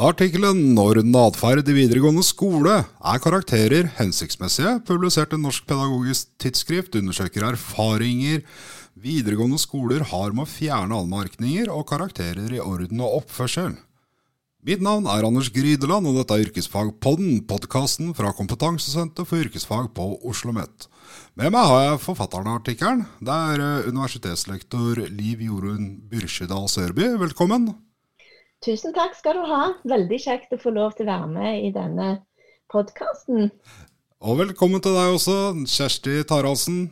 Artikkelen 'Når og atferd i videregående skole er karakterer hensiktsmessige?' publisert i Norsk pedagogisk tidsskrift undersøker erfaringer videregående skoler har med å fjerne anmerkninger og karakterer i orden og oppførsel. Mitt navn er Anders Grydeland, og dette er Yrkesfagpodden, podkasten fra Kompetansesenter for yrkesfag på Oslo OsloMet. Med meg har jeg forfatteren av artikkelen. Det er eh, universitetslektor Liv Jorunn Byrkjedal Sørby. Velkommen. Tusen takk skal du ha. Veldig kjekt å få lov til å være med i denne podkasten. Og velkommen til deg også, Kjersti Taraldsen.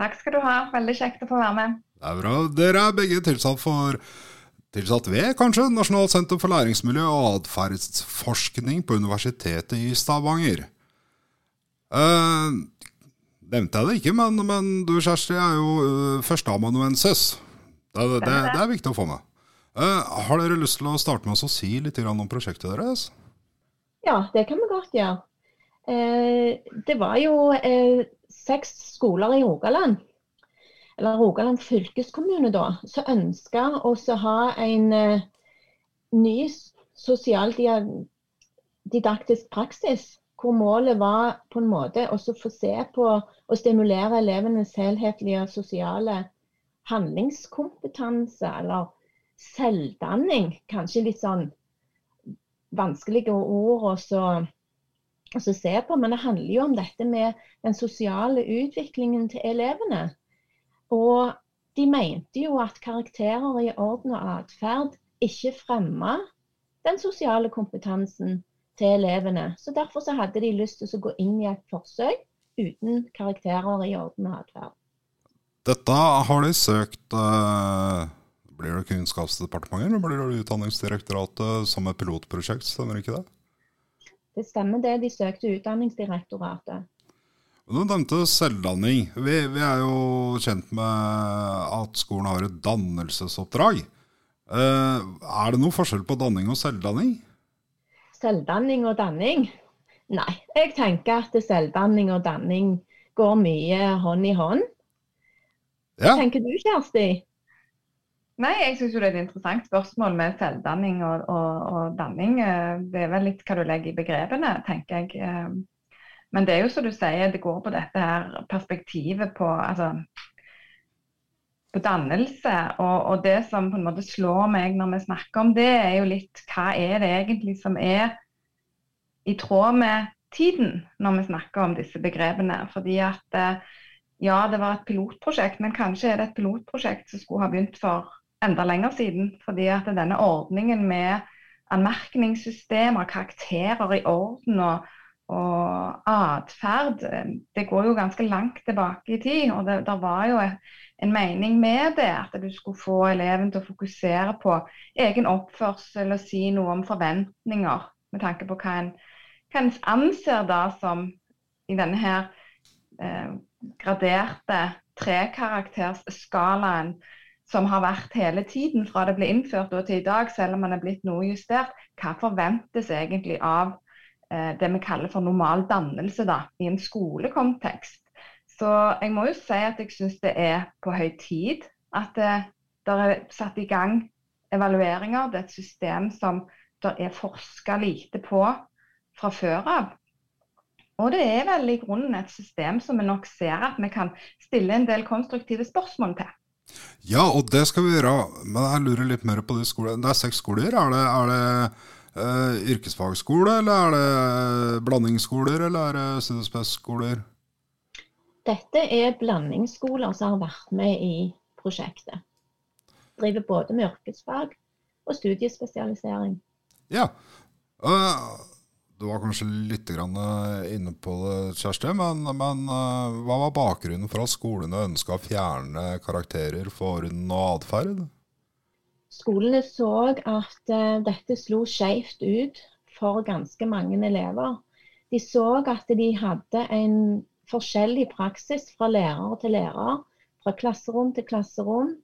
Takk skal du ha. Veldig kjekt å få være med. Det er bra. Dere er begge tilsatt for Tilsatt ved, kanskje, Nasjonalt senter for læringsmiljø og atferdsforskning på Universitetet i Stavanger. Eh, nevnte jeg det ikke, men, men du Kjersti er jo uh, førsteamanuensis. Det, det, det, det, er viktig å få med. Uh, har dere lyst til å starte med å si litt om prosjektet deres? Ja, det kan vi godt gjøre. Uh, det var jo seks skoler i Rogaland eller Rogaland fylkeskommune, da, som ønska å ha en ny sosialdidaktisk praksis. Hvor målet var på en måte å få se på og stimulere elevenes helhetlige sosiale handlingskompetanse, eller selvdanning. Kanskje litt sånn vanskelige ord å se på, men det handler jo om dette med den sosiale utviklingen til elevene. Og de mente jo at karakterer i orden og atferd ikke fremma den sosiale kompetansen til elevene. Så Derfor så hadde de lyst til å gå inn i et forsøk uten karakterer i orden og atferd. Dette har de søkt uh, Blir det Kunnskapsdepartementet eller blir det Utdanningsdirektoratet som et pilotprosjekt, stemmer ikke det? Det stemmer det, de søkte Utdanningsdirektoratet. Du nevnte selvdanning. Vi, vi, er jo kjent med at skolen har et dannelsesoppdrag. Eh, er det noe forskjell på danning og selvdanning? Selvdanning og danning? Nei, jeg tenker at selvdanning og danning går mye hånd i hånd. Ja. Hva tenker du, Kjersti? Nei, jeg syns det er et interessant spørsmål med selvdanning og, og, og, danning. Eh, det er vel litt hva du legger i begrepene, tenker jeg. Eh, men det er jo som du sier, det går på dette her perspektivet på, altså, på dannelse. Og, og, det som på en måte slår meg når vi snakker om det, er jo litt hva er det egentlig som er i tråd med tiden når vi snakker om disse begrepene. Fordi at eh, ja, det var et pilotprosjekt, men kanskje er det et pilotprosjekt som skulle ha begynt for enda lenger siden. Fordi at denne ordningen med anmerkningssystemer, karakterer i orden og og atferd, det går jo ganske langt tilbake i tid. Og det, var jo en mening med det, at du skulle få eleven til å fokusere på egen oppførsel og si noe om forventninger, med tanke på hva en, hva en anser da som i denne her eh, graderte trekaraktersskalaen som har vært hele tiden fra det ble innført og til i dag, selv om man er blitt noe justert. Hva forventes egentlig av Eh, det vi kaller for normal dannelse da, i en skolekontekst. Så jeg må jo si at jeg syns det er på høy tid at eh, det er satt i gang evalueringer. Det er et system som det er forska lite på fra før av. Og det er vel i grunnen et system som vi nok ser at vi kan stille en del konstruktive spørsmål til. Ja, og det skal vi gjøre. Men jeg lurer litt mer på de skolene. Det er seks skoler. Er det, er det Uh, yrkesfagskole, eller er det blandingsskoler, eller er det studiespesialskoler? Dette er blandingsskoler som har vært med i prosjektet. Driver både med yrkesfag og studiespesialisering. Ja. Uh, du var kanskje litt inne på det, Kjersti, men, men uh, hva var bakgrunnen for at skolene ønska å fjerne karakterer for orden og atferd? Skolene så at uh, dette slo skjevt ut for ganske mange elever. De så at de hadde en forskjellig praksis fra lærer til lærer, fra klasserom til klasserom.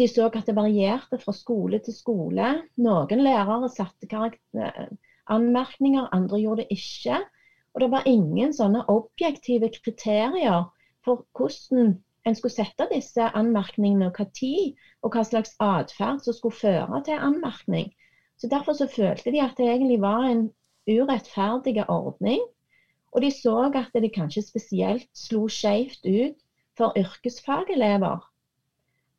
De så at det varierte fra skole til skole. Noen lærere satte anmerkninger, andre gjorde det ikke. Og det var ingen sånne objektive kriterier for hvordan en skulle sette disse anmerkningene, og hva tid og hva slags atferd som skulle føre til anmerkning. Så Derfor så følte de at det egentlig var en urettferdig ordning. Og de så at det kanskje spesielt slo skjevt ut for yrkesfagelever,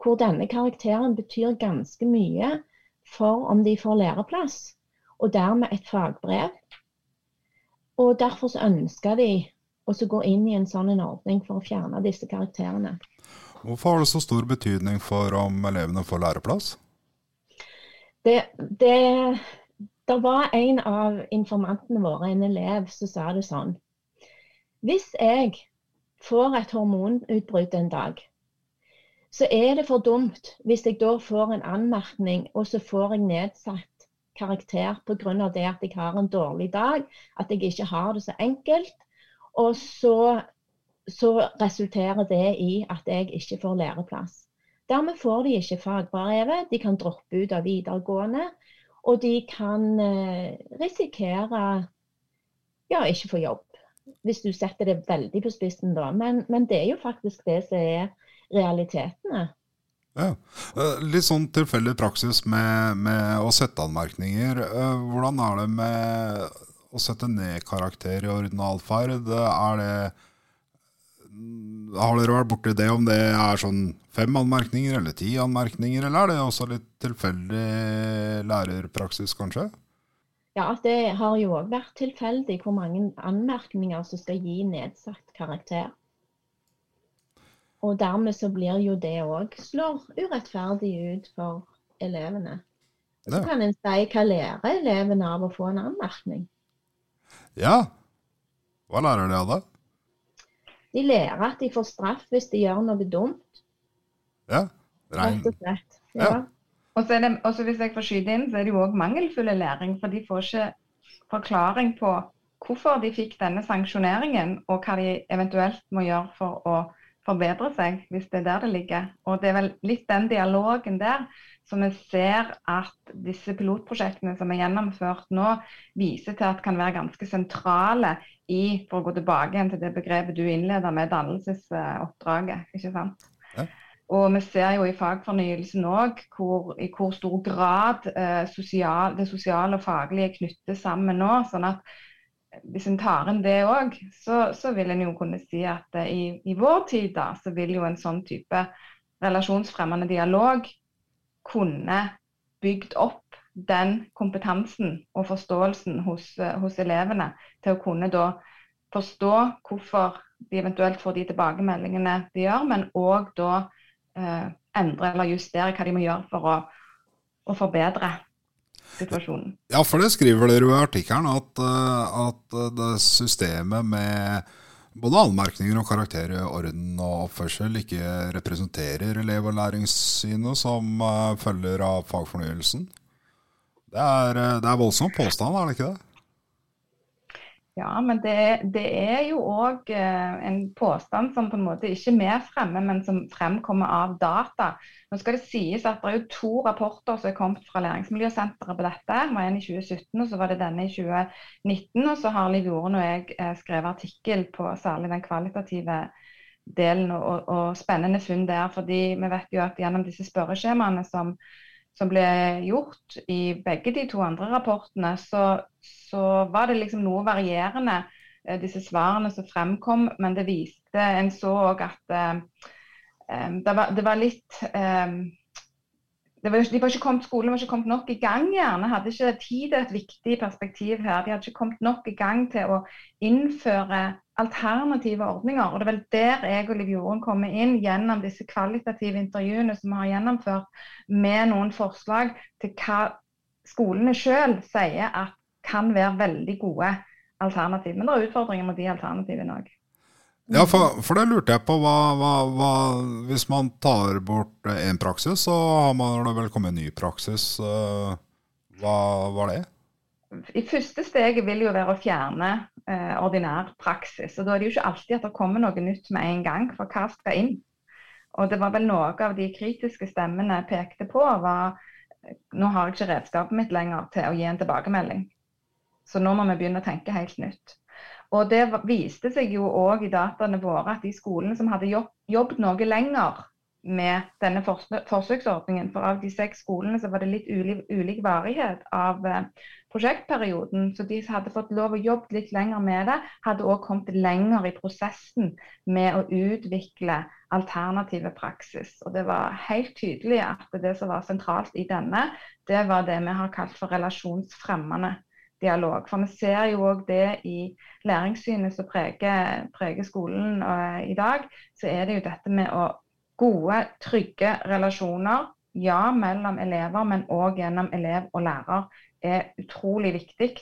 hvor denne karakteren betyr ganske mye for om de får læreplass, og dermed et fagbrev. Og Derfor ønska de å gå inn i en sånn en ordning for å fjerne disse karakterene. Hvorfor har det så stor betydning for om elevene får læreplass? Det, det, det var en av informantene våre, en elev, som sa det sånn. Hvis jeg får et hormonutbrudd en dag, så er det for dumt hvis jeg da får en anmerkning, og så får jeg nedsatt karakter pga. det at jeg har en dårlig dag, at jeg ikke har det så enkelt. Og så, så resulterer det i at jeg ikke får læreplass. Dermed får de ikke fagbrevet, de kan droppe ut av videregående. Og de kan eh, risikere ja, ikke få jobb, hvis du setter det veldig på spissen da. Men, men det er jo faktisk det som er realitetene. Ja. Eh, litt sånn tilfeldig praksis med, med, å sette anmerkninger. Eh, hvordan er det med å sette ned karakter i ordinalferd? Er det har dere vært borti det, om det er sånn fem anmerkninger eller ti anmerkninger, eller er det også litt tilfeldig lærerpraksis, kanskje? Ja, det har jo òg vært tilfeldig hvor mange anmerkninger som skal gi nedsatt karakter. Og dermed så blir jo det òg slår urettferdig ut for elevene. Så kan en si hva lærer elevene av å få en anmerkning? Ja, hva lærer de av det? De lærer at de får straff hvis de gjør noe dumt. Ja. Rett og slett. Ja. ja. Og så er det, også hvis jeg får skyte inn, så er det jo òg mangelfull læring. For de får ikke forklaring på hvorfor de fikk denne sanksjoneringen, og hva de eventuelt må gjøre for å forbedre seg, hvis det er der det ligger. Og det er vel litt den dialogen der som vi ser at disse pilotprosjektene som er gjennomført nå, viser til at kan være ganske sentrale i, for å gå tilbake igjen til det begrepet du innleda med, dannelsesoppdraget. ikke sant? Ja. Og vi ser jo i fagfornyelsen òg i hvor stor grad eh, sosial, det sosiale og faglige knyttes sammen nå. sånn at hvis en tar inn det òg, så, så, vil en jo kunne si at eh, i, i, vår tid da, så vil jo en sånn type relasjonsfremmende dialog kunne bygd opp den kompetansen og forståelsen hos, eh, hos, elevene til å kunne da forstå hvorfor de eventuelt får de tilbakemeldingene de gjør, men òg da eh, endre eller justere hva de må gjøre for å, å, forbedre situasjonen. Ja, for det skriver dere jo i artikkelen, at, eh, at det systemet med både anmerkninger og karakterer, orden og oppførsel ikke representerer elev- og læringssynet som uh, følger av fagfornyelsen? Det er, eh, det er voldsom påstand, er det ikke det? Ja, men det, det er jo òg eh, en påstand som på en måte ikke vi fremmer, men som fremkommer av data. Nå skal det sies at Det er jo to rapporter som er kommet fra Læringsmiljøsenteret på dette. Det var en i 2017, og så var det denne i 2019. Og så har Liv Jorunn og jeg eh, skrevet artikkel på særlig den kvalitative delen, og, og spennende funn der. fordi vi vet jo at gjennom disse spørreskjemaene som som ble gjort i begge de to andre rapportene, så, så var det liksom noe varierende, eh, disse svarene som fremkom. Men det viste En så òg at eh, det, var, det, var, litt eh, var, de var ikke kommet, Skolen var ikke kommet nok i gang, gjerne. Hadde ikke tid til et viktig perspektiv her. De hadde ikke kommet nok i gang til å innføre alternative ordninger. Og det er vel der jeg og Liv Jorunn kommer inn gjennom disse kvalitative intervjuene som vi har gjennomført, med noen forslag til hva skolene sjøl sier at kan være veldig gode alternativ. Men det er utfordringer med de alternativene òg. Ja, for, for, det lurte jeg på. Hva, hva, hva, hvis man tar bort én praksis, så har man vel kommet en ny praksis. Eh, hva var det? I første steget vil jo være å fjerne eh, ordinær praksis. og Da er det jo ikke alltid at det kommer noe nytt med en gang, for hva skal inn? Og det var vel Noe av de kritiske stemmene pekte på, var nå har jeg ikke redskapet mitt lenger til å gi en tilbakemelding. Så nå må vi begynne å tenke helt nytt. Og Det viste seg jo òg i dataene våre at de skolene som hadde jobb, jobbet noe lenger med denne forsøksordningen. For av de seks skolene så var det litt ulik, ulik varighet av eh, prosjektperioden. Så de som hadde fått lov å jobbe litt lenger med det, hadde òg kommet lenger i prosessen med å utvikle alternative praksis. Og det var helt tydelig at det som var sentralt i denne, det var det vi har kalt for relasjonsfremmende dialog. For vi ser jo òg det i læringssynet som preger, preger skolen og, i dag. Så er det jo dette med å gode, trygge relasjoner, ja, mellom elever, men òg gjennom elev og lærer, er utrolig viktig.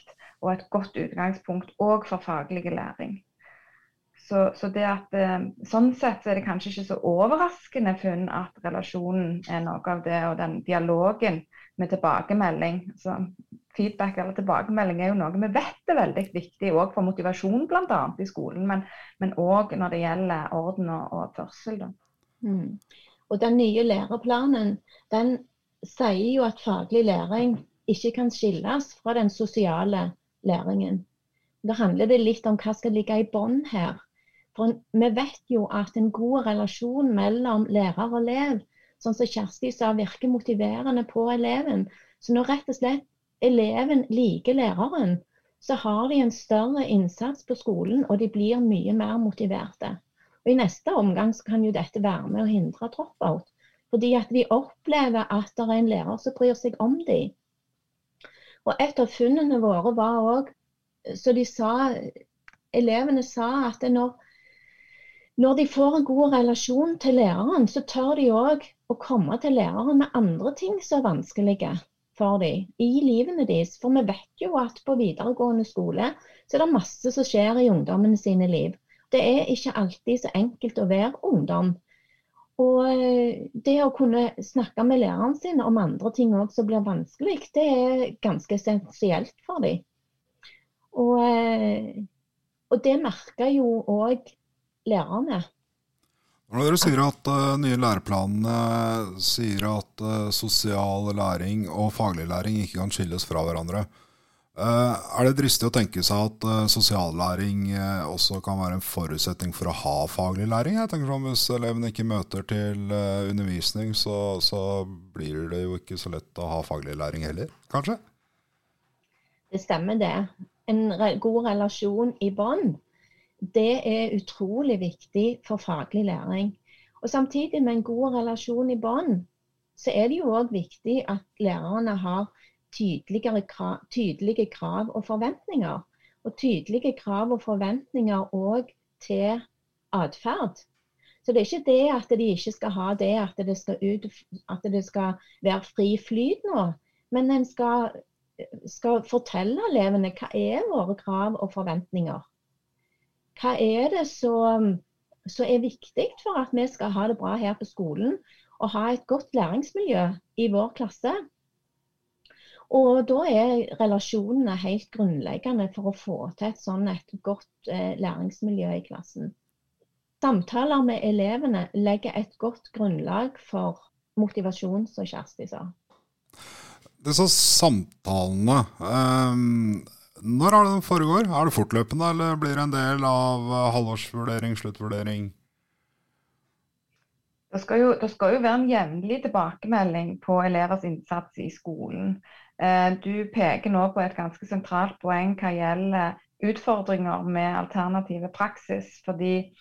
Og et godt utgangspunkt òg for faglig læring. Så, så, at, eh, sånn sett er det kanskje ikke så overraskende funn at relasjonen er noe av det, og den dialogen med tilbakemelding. Så feedback eller tilbakemelding er jo noe vi vet er veldig viktig òg for motivasjon bl.a. i skolen, men òg når det gjelder orden og, og oppførsel. Mm. Og Den nye læreplanen den sier jo at faglig læring ikke kan skilles fra den sosiale læringen. Da handler det litt om hva skal ligge i bånd her. For Vi vet jo at en god relasjon mellom lærer og elev, sånn som Kjersti sa, virker motiverende på eleven. Så når rett og slett eleven liker læreren, så har de en større innsats på skolen, og de blir mye mer motiverte. Og I neste omgang kan jo dette være med å hindre drop-out. Fordi at de opplever at det er en lærer som bryr seg om dem. Og Et av funnene våre var òg, så de sa, elevene sa at når, når de får en god relasjon til læreren, så tør de òg å komme til læreren med andre ting som er vanskelige for dem i livene deres. For vi vet jo at på videregående skole så er det masse som skjer i ungdommene sine liv. Det er ikke alltid så enkelt å være ungdom. Og eh, det å kunne snakke med læreren sin om andre ting òg som blir vanskelig, det er ganske essensielt for dem. Og, eh, og det merker jo òg lærerne. Når dere sier at uh, nye læreplanene sier at uh, sosial læring og faglig læring ikke kan skilles fra hverandre, uh, er det dristig å tenke seg at uh, sosiallæring også kan være en forutsetning for å ha faglig læring? Jeg tenker sånn, Hvis elevene ikke møter til undervisning, så, så, blir det jo ikke så lett å ha faglig læring heller, kanskje? Det stemmer, det. En re god relasjon i bånd, det er utrolig viktig for faglig læring. Og Samtidig med en god relasjon i bånd, så er det jo òg viktig at lærerne har krav, tydelige krav og forventninger. Og tydelige krav og forventninger òg til atferd. Så det er ikke det at de ikke skal ha det, at det skal, ut, at det skal være fri flyt nå. Men en skal, skal, fortelle elevene hva er våre krav og forventninger. Hva er det som, er viktig for at vi skal ha det bra her på skolen og ha et godt læringsmiljø i vår klasse? Og da er relasjonene helt grunnleggende for å få til et sånn et godt eh, læringsmiljø i klassen. Samtaler med elevene legger et godt grunnlag for motivasjon, som Kjersti sa. Disse samtalene, um, når er det den foregår? Er det fortløpende, eller blir det en del av eh, halvårsvurdering, sluttvurdering? Det skal, jo, det skal jo være en jevnlig tilbakemelding på elevers innsats i skolen. Eh, du peker nå på et ganske sentralt poeng hva gjelder utfordringer med alternative praksis. fordi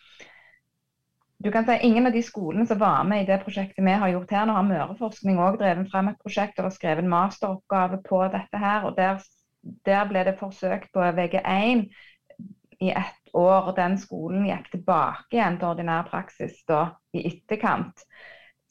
du kan si Ingen av de skolene som var med i det prosjektet vi har gjort her, nå har Møreforskning òg drevet frem et prosjekt og skrevet en masteroppgave på dette. her, og Der, der ble det forsøkt på VG1 i ett år. Den skolen gikk tilbake igjen til ordinær praksis da, i etterkant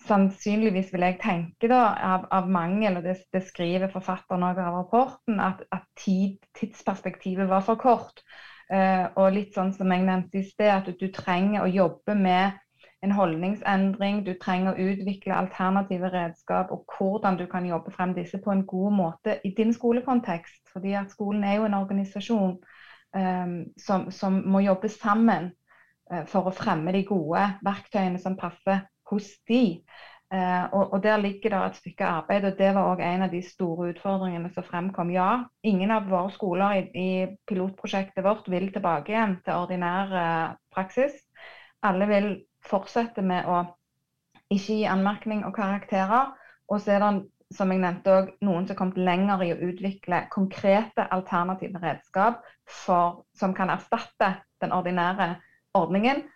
sannsynligvis vil jeg tenke da, av, av mangel, og det, det skriver forfatteren av rapporten, at, at tid, tidsperspektivet var for kort. Uh, og litt sånn som jeg nevnte i sted, at du, trenger å jobbe med en holdningsendring. Du trenger å utvikle alternative redskap, og hvordan du kan jobbe frem disse på en god måte i din skolekontekst. fordi at skolen er jo en organisasjon um, som, som, må jobbe sammen uh, for å fremme de gode verktøyene som passer hos de. Uh, og, og, Der ligger det et stykke arbeid, og det var òg en av de store utfordringene som fremkom. Ja, ingen av våre skoler i, i pilotprosjektet vårt vil tilbake igjen til ordinær uh, praksis. Alle vil fortsette med å ikke gi anmerkning og karakterer. Og så er det, som jeg nevnte òg, noen som har kommet lenger i å utvikle konkrete alternative redskap for, som kan erstatte den ordinære ordningen.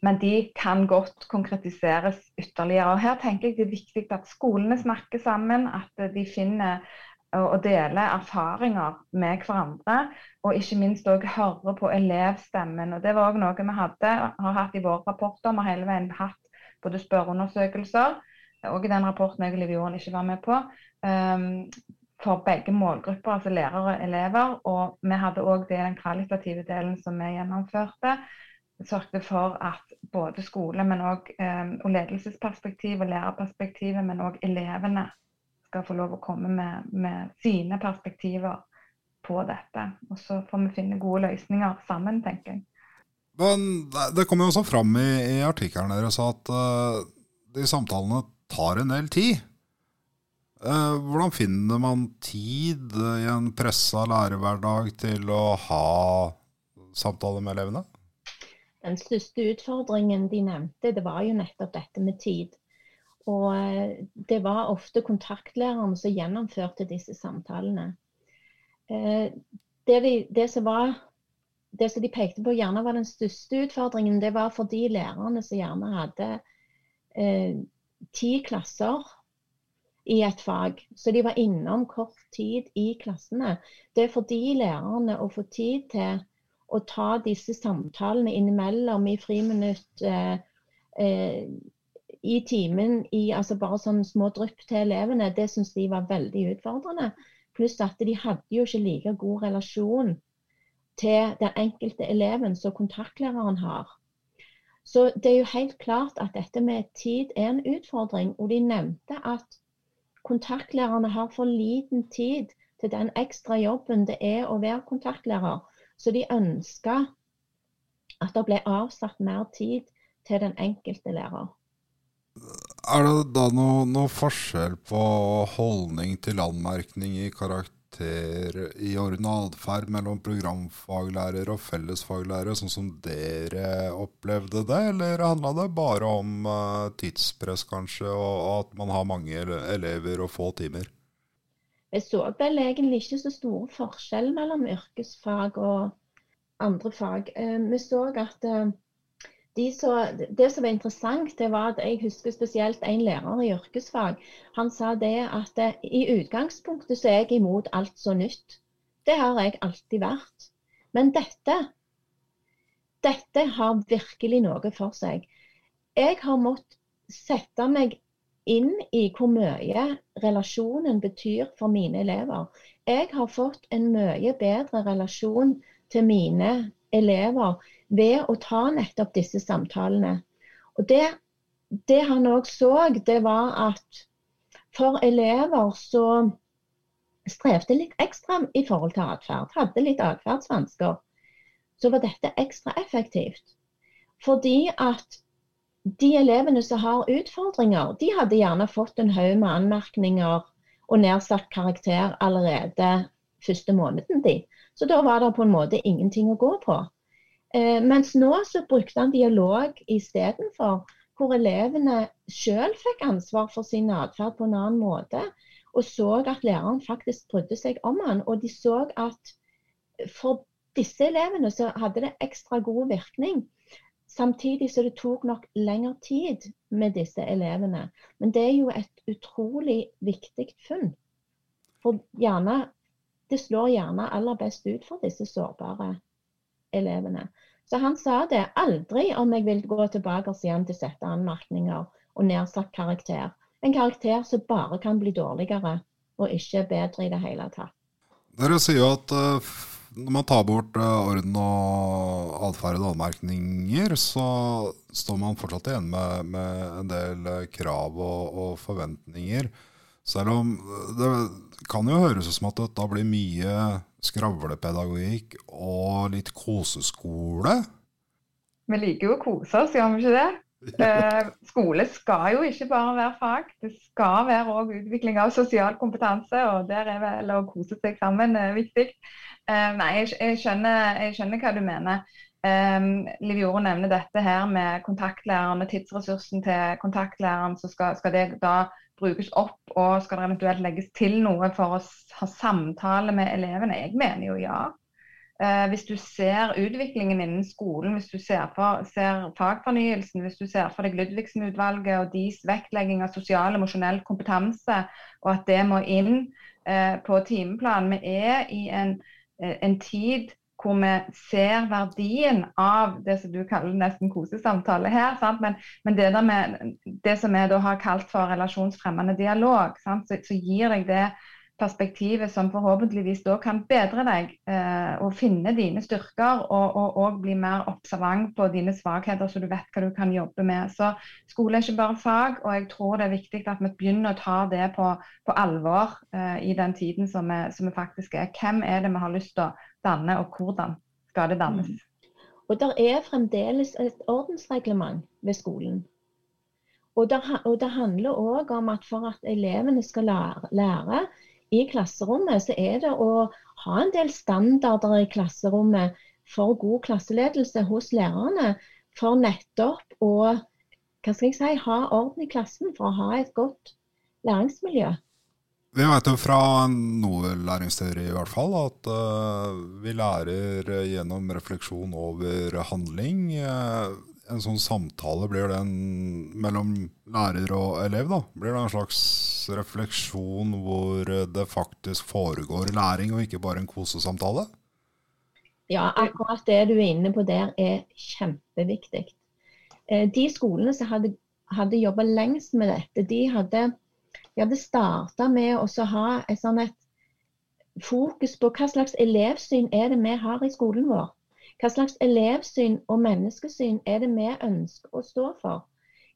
Men de kan godt konkretiseres ytterligere. Og Her tenker jeg det er viktig at skolene snakker sammen, at de finner og dele erfaringer med hverandre. Og ikke minst òg høre på elevstemmen. Og Det var òg noe vi hadde, har hatt i våre rapporter. Vi har hele veien hatt både spørreundersøkelser, og i den rapporten jeg og Liv Jorden ikke var med på, um, for begge målgrupper, altså lærere og elever. Og vi hadde òg det den kvalitative delen som vi gjennomførte. Sørget for at både skole, men også, um, og ledelsesperspektiv og lærerperspektivet, men òg elevene skal få lov å komme med, med, sine perspektiver på dette. Og så får vi finne gode løsninger sammen, tenker jeg. Men Det kommer jo også fram i, i artikkelen deres at uh, de samtalene tar en del tid. Uh, hvordan finner man tid i en pressa lærerhverdag til å ha samtaler med elevene? Den største utfordringen de nevnte, det var jo nettopp dette med tid. Og uh, det var ofte kontaktlæreren som gjennomførte disse samtalene. Det, de, det som var det som de pekte på gjerne var den største utfordringen, det var for de lærerne som gjerne hadde eh, ti klasser i et fag. Så de var innom kort tid i klassene. Det er for de lærerne å få tid til å ta disse samtalene innimellom i friminutt, eh, eh, i timen, i altså bare sånne små drypp til elevene, det syns de var veldig utfordrende. Pluss at de hadde jo ikke like god relasjon til den enkelte eleven som kontaktlæreren har. Så det er jo helt klart at dette med tid er en utfordring. Og de nevnte at kontaktlærerne har for liten tid til den ekstra jobben det er å være kontaktlærer. Så de ønska at det ble avsatt mer tid til den enkelte lærer. Er det da noe, noe forskjell på holdning til anmerkning i karakter? i orden og atferd mellom programfaglærer og fellesfaglærer, sånn som dere opplevde det? Eller handla det bare om uh, tidspress, kanskje, og at man har mange elever og få timer? Jeg så vel egentlig ikke så store forskjell mellom yrkesfag og andre fag. Uh, vi så at uh, de så, det som var interessant, det var at jeg husker spesielt en lærer i yrkesfag. Han sa det at eh, i utgangspunktet så er jeg imot alt så nytt. Det har jeg alltid vært. Men dette, dette har virkelig noe for seg. Jeg har måttet sette meg inn i hvor mye relasjonen betyr for mine elever. Jeg har fått en mye bedre relasjon til mine elever ved å ta nettopp disse samtalene. Og det, det han òg så, det var at for elever så strevde litt ekstra i forhold til atferd, hadde litt atferdsvansker, så var dette ekstra effektivt. Fordi at de elevene som har utfordringer, de hadde gjerne fått en haug med anmerkninger og nedsatt karakter allerede første måneden. De. Så da var det på en måte ingenting å gå på. Eh, mens nå så brukte han dialog istedenfor, hvor elevene selv fikk ansvar for sin atferd på en annen måte. Og så at læreren faktisk brydde seg om han. Og de så at for disse elevene så hadde det ekstra god virkning. Samtidig så det tok nok lengre tid med disse elevene. Men det er jo et utrolig viktig funn. For gjerne, det slår gjerne aller best ut for disse sårbare elevene. Så han sa det. Aldri om jeg vil gå tilbake igjen til sette anmerkninger og nedsatt karakter. En karakter som bare kan bli dårligere, og ikke bedre i det hele tatt. Dere sier jo at uh, når man tar bort uh, orden og atferd og anmerkninger, så står man fortsatt igjen med, med en del uh, krav og, og, forventninger. Selv om det kan jo høres ut som at det da blir mye skravlepedagogikk og litt koseskole. Vi liker jo å kose oss, gjør vi ikke det? Eh, skole skal jo ikke bare være fag, det skal være òg utvikling av sosial kompetanse. Og der er vel å kose seg sammen eh, viktig. Eh, nei, jeg, jeg, skjønner, jeg, skjønner, hva du mener. Um, Liv Jorunn nevner dette her med kontaktlæreren og tidsressursen til kontaktlæreren. så skal, skal, det da brukes opp, og skal det eventuelt legges til noe for å ha samtale med elevene? Jeg mener jo ja. Uh, hvis du ser utviklingen innen skolen, hvis du ser, for, ser fagfornyelsen, hvis du ser for deg Ludvigsen-utvalget og deres vektlegging av sosial og emosjonell kompetanse, og at det må inn eh, på timeplanen Vi er i en, uh, en tid hvor vi ser verdien av det som du kaller nesten kosesamtale her. Men, men, det, med, det som vi har kalt for relasjonsfremmende dialog, så, så, gir deg det perspektivet som forhåpentligvis da kan bedre deg eh, og finne dine styrker og, og, bli mer observant på dine svakheter, så du vet hva du kan jobbe med. Så skole er ikke bare fag, og jeg tror det er viktig at vi begynner å ta det på, på alvor eh, i den tiden som vi, som vi, faktisk er. Hvem er det vi har lyst til å danne, og hvordan skal det dannes. Mm. Og det er fremdeles et ordensreglement ved skolen. Og det, og det handler òg om at for at elevene skal lære, lære, i klasserommet, så er det å ha en del standarder i klasserommet for god klasseledelse hos lærerne. For nettopp å hva skal jeg si, ha orden i klassen, for å ha et godt læringsmiljø. Vi vet jo fra noe læringsteori i hvert fall at uh, vi lærer gjennom refleksjon over handling. Uh, en sånn samtale, blir det mellom lærer og elev? da? Blir det en slags refleksjon hvor det faktisk foregår læring, og ikke bare en kosesamtale? Ja, akkurat det du er inne på der er kjempeviktig. Uh, de skolene som hadde, hadde jobba lengst med dette, de hadde vi det starta med å ha et, sånn et fokus på hva slags elevsyn er det vi har i skolen vår. Hva slags elevsyn og menneskesyn er det vi ønsker å stå for?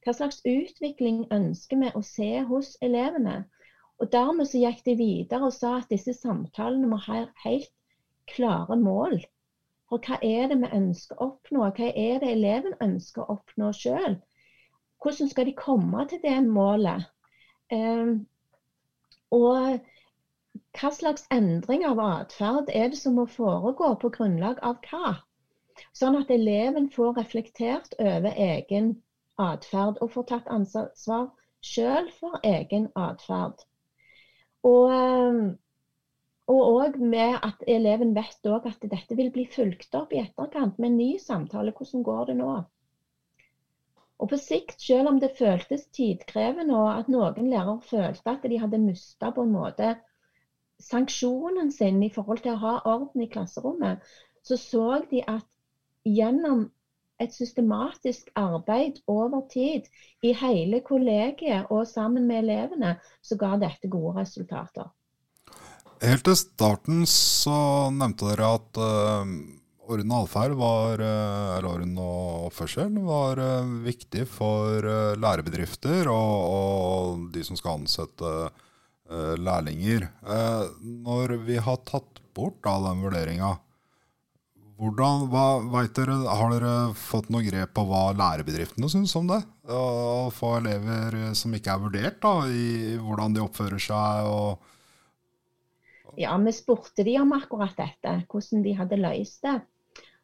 Hva slags utvikling ønsker vi å se hos elevene? Og Dermed så gikk de videre og sa at disse samtalene må ha helt klare mål. For hva er det vi ønsker å oppnå? Hva er det eleven ønsker å oppnå sjøl? Hvordan skal de komme til det målet? Ehm, og hva slags endring av atferd er det som må foregå på grunnlag av hva? Sånn at eleven får reflektert over egen atferd og får tatt ansvar sjøl for egen atferd. Ehm, og med at eleven vet at dette vil bli fulgt opp i etterkant med en ny samtale. Hvordan går det nå? Og på sikt, selv om det føltes tidkrevende og at noen lærere følte at de hadde mista på en måte sanksjonen sin i forhold til å ha orden i klasserommet, så så de at gjennom et systematisk arbeid over tid i hele kollegiet og sammen med elevene, så ga dette gode resultater. Helt til starten så nevnte dere at uh, orden og atferd eh, eller orden og oppførsel var eh, viktig for eh, lærebedrifter og, og de som skal ansette lærlinger. Når vi har tatt bort da, den vurderinga, hvordan, hva, dere, Har dere fått noe grep på hva lærebedriftene syns om det? Å få elever som ikke er vurdert da, i hvordan de oppfører seg? og ja, vi spurte de om akkurat dette, hvordan de hadde løst det.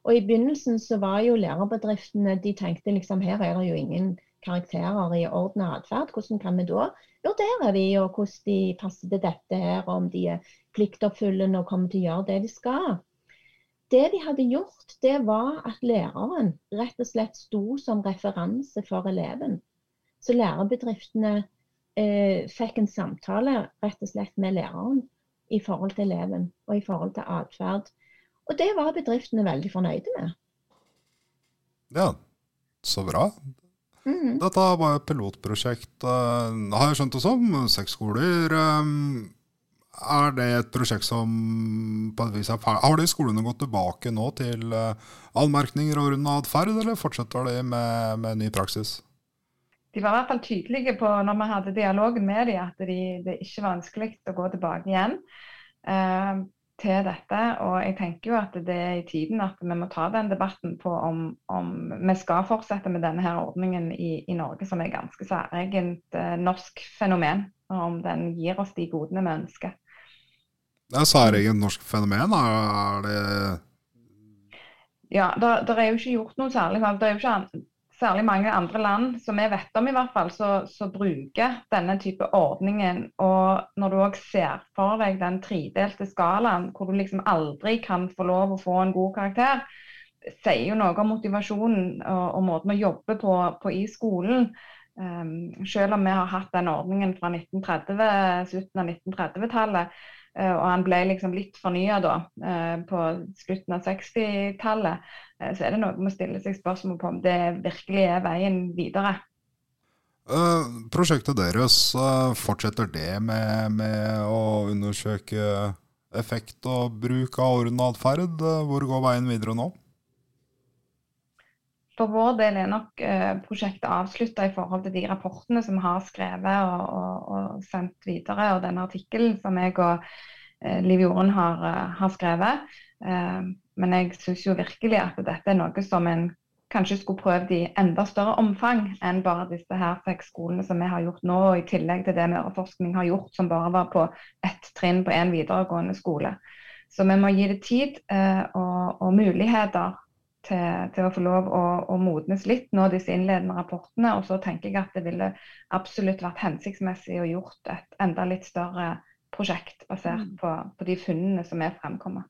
Og I begynnelsen så var jo lærerbedriftene de tenkte liksom her er det jo ingen karakterer i orden og atferd. Hvordan kan vi da vurdere de, og hvordan de passer til dette her, om de er pliktoppfyllende og kommer til å gjøre det de skal. Det de hadde gjort, det var at læreren rett og slett sto som referanse for eleven. Så lærerbedriftene eh, fikk en samtale rett og slett med læreren i forhold til eleven og i forhold til atferd og det var bedriftene veldig fornøyde med. Ja, så bra. Mm. Dette var et pilotprosjekt, uh, har jeg skjønt det som. Seks skoler. Um, er det et prosjekt som på et vis er ferdig? Har de skolene gått tilbake nå til uh, anmerkninger og rund atferd, eller fortsetter de med, med, ny praksis? De var i hvert fall tydelige på når vi hadde dialogen med dem, at de, det ikke var vanskelig å gå tilbake igjen. Til dette. Og jeg tenker jo at det er i tiden at vi må ta den debatten på om, om vi skal fortsette med denne her ordningen i, i Norge, som er ganske særegent eh, norsk fenomen. Og om den gir oss de godene vi ønsker. Det er særegent norsk fenomen? Er det Ja, det er jo ikke gjort noe særlig. Det er jo ikke særlig mange andre land som vi vet om i hvert fall, så bruker denne type ordningen. Og når du òg ser for deg den tredelte skalaen, hvor du liksom aldri kan få lov å få en god karakter, sier jo noe om motivasjonen og, og måten å jobbe på, på i skolen. Um, selv om vi har hatt den ordningen fra 1930, slutten av 1930-tallet, uh, og han ble liksom litt fornya da uh, på slutten av 60-tallet, uh, så er det noe med å stille seg spørsmål på om det virkelig er veien videre. prosjektet deres, fortsetter det med, med, å undersøke effekt og bruk av orden atferd? Hvor går veien videre nå? For vår del er nok eh, prosjektet avslutta i forhold til de rapportene som vi har skrevet og, og, og, sendt videre, og den artikkelen som jeg og eh, Liv Jorunn har, uh, har, skrevet. Eh, men jeg syns jo virkelig at dette er noe som en kanskje skulle prøvd i enda større omfang enn bare disse her seks skolene som vi har gjort nå, og i tillegg til det Møreforskning har gjort, som bare var på ett trinn på en videregående skole. Så vi må gi det tid eh, og, og muligheter til, til, å få lov å, å, modnes litt nå, disse innledende rapportene. Og så tenker jeg at det ville absolutt vært hensiktsmessig å gjort et enda litt større prosjekt basert mm. på, på de funnene som er fremkommet.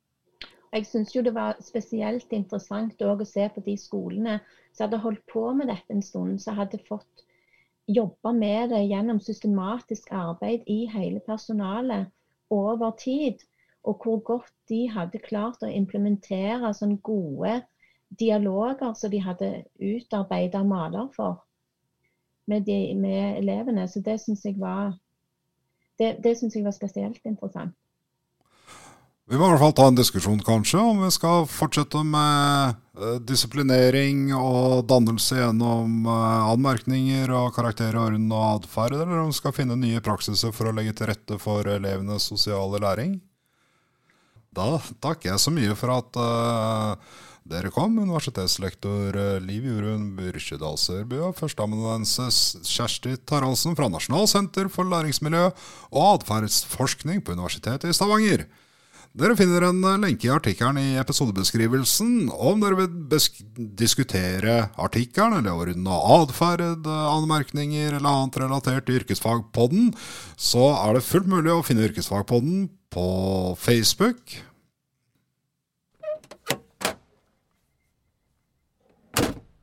Jeg syns jo det var spesielt interessant å se på de skolene som hadde holdt på med dette en stund, som hadde fått jobbe med det gjennom systematisk arbeid i hele personalet over tid. Og hvor godt de hadde klart å implementere sånne gode dialoger som de hadde utarbeida maler for med, de, med, elevene. Så det syns jeg var det, det synes jeg var spesielt interessant. Vi må i hvert fall ta en diskusjon kanskje om vi skal fortsette med uh, disiplinering og dannelse gjennom uh, anmerkninger og karakterer, og atferd, eller om vi skal finne nye praksiser for å legge til rette for elevenes sosiale læring. Da takker jeg så mye for at uh, dere kom, universitetslektor eh, Liv Jorunn Byrkjedal Sørby og førsteamanuensis Kjersti Taraldsen fra Nasjonalsenter for læringsmiljø og atferdsforskning på Universitetet i Stavanger. Dere finner en eh, lenke i artikkelen i episodebeskrivelsen. Om dere vil diskutere artikkelen eller ordne atferd, eh, anmerkninger eller annet relatert til yrkesfagpodden, så er det fullt mulig å finne Yrkesfagpodden på Facebook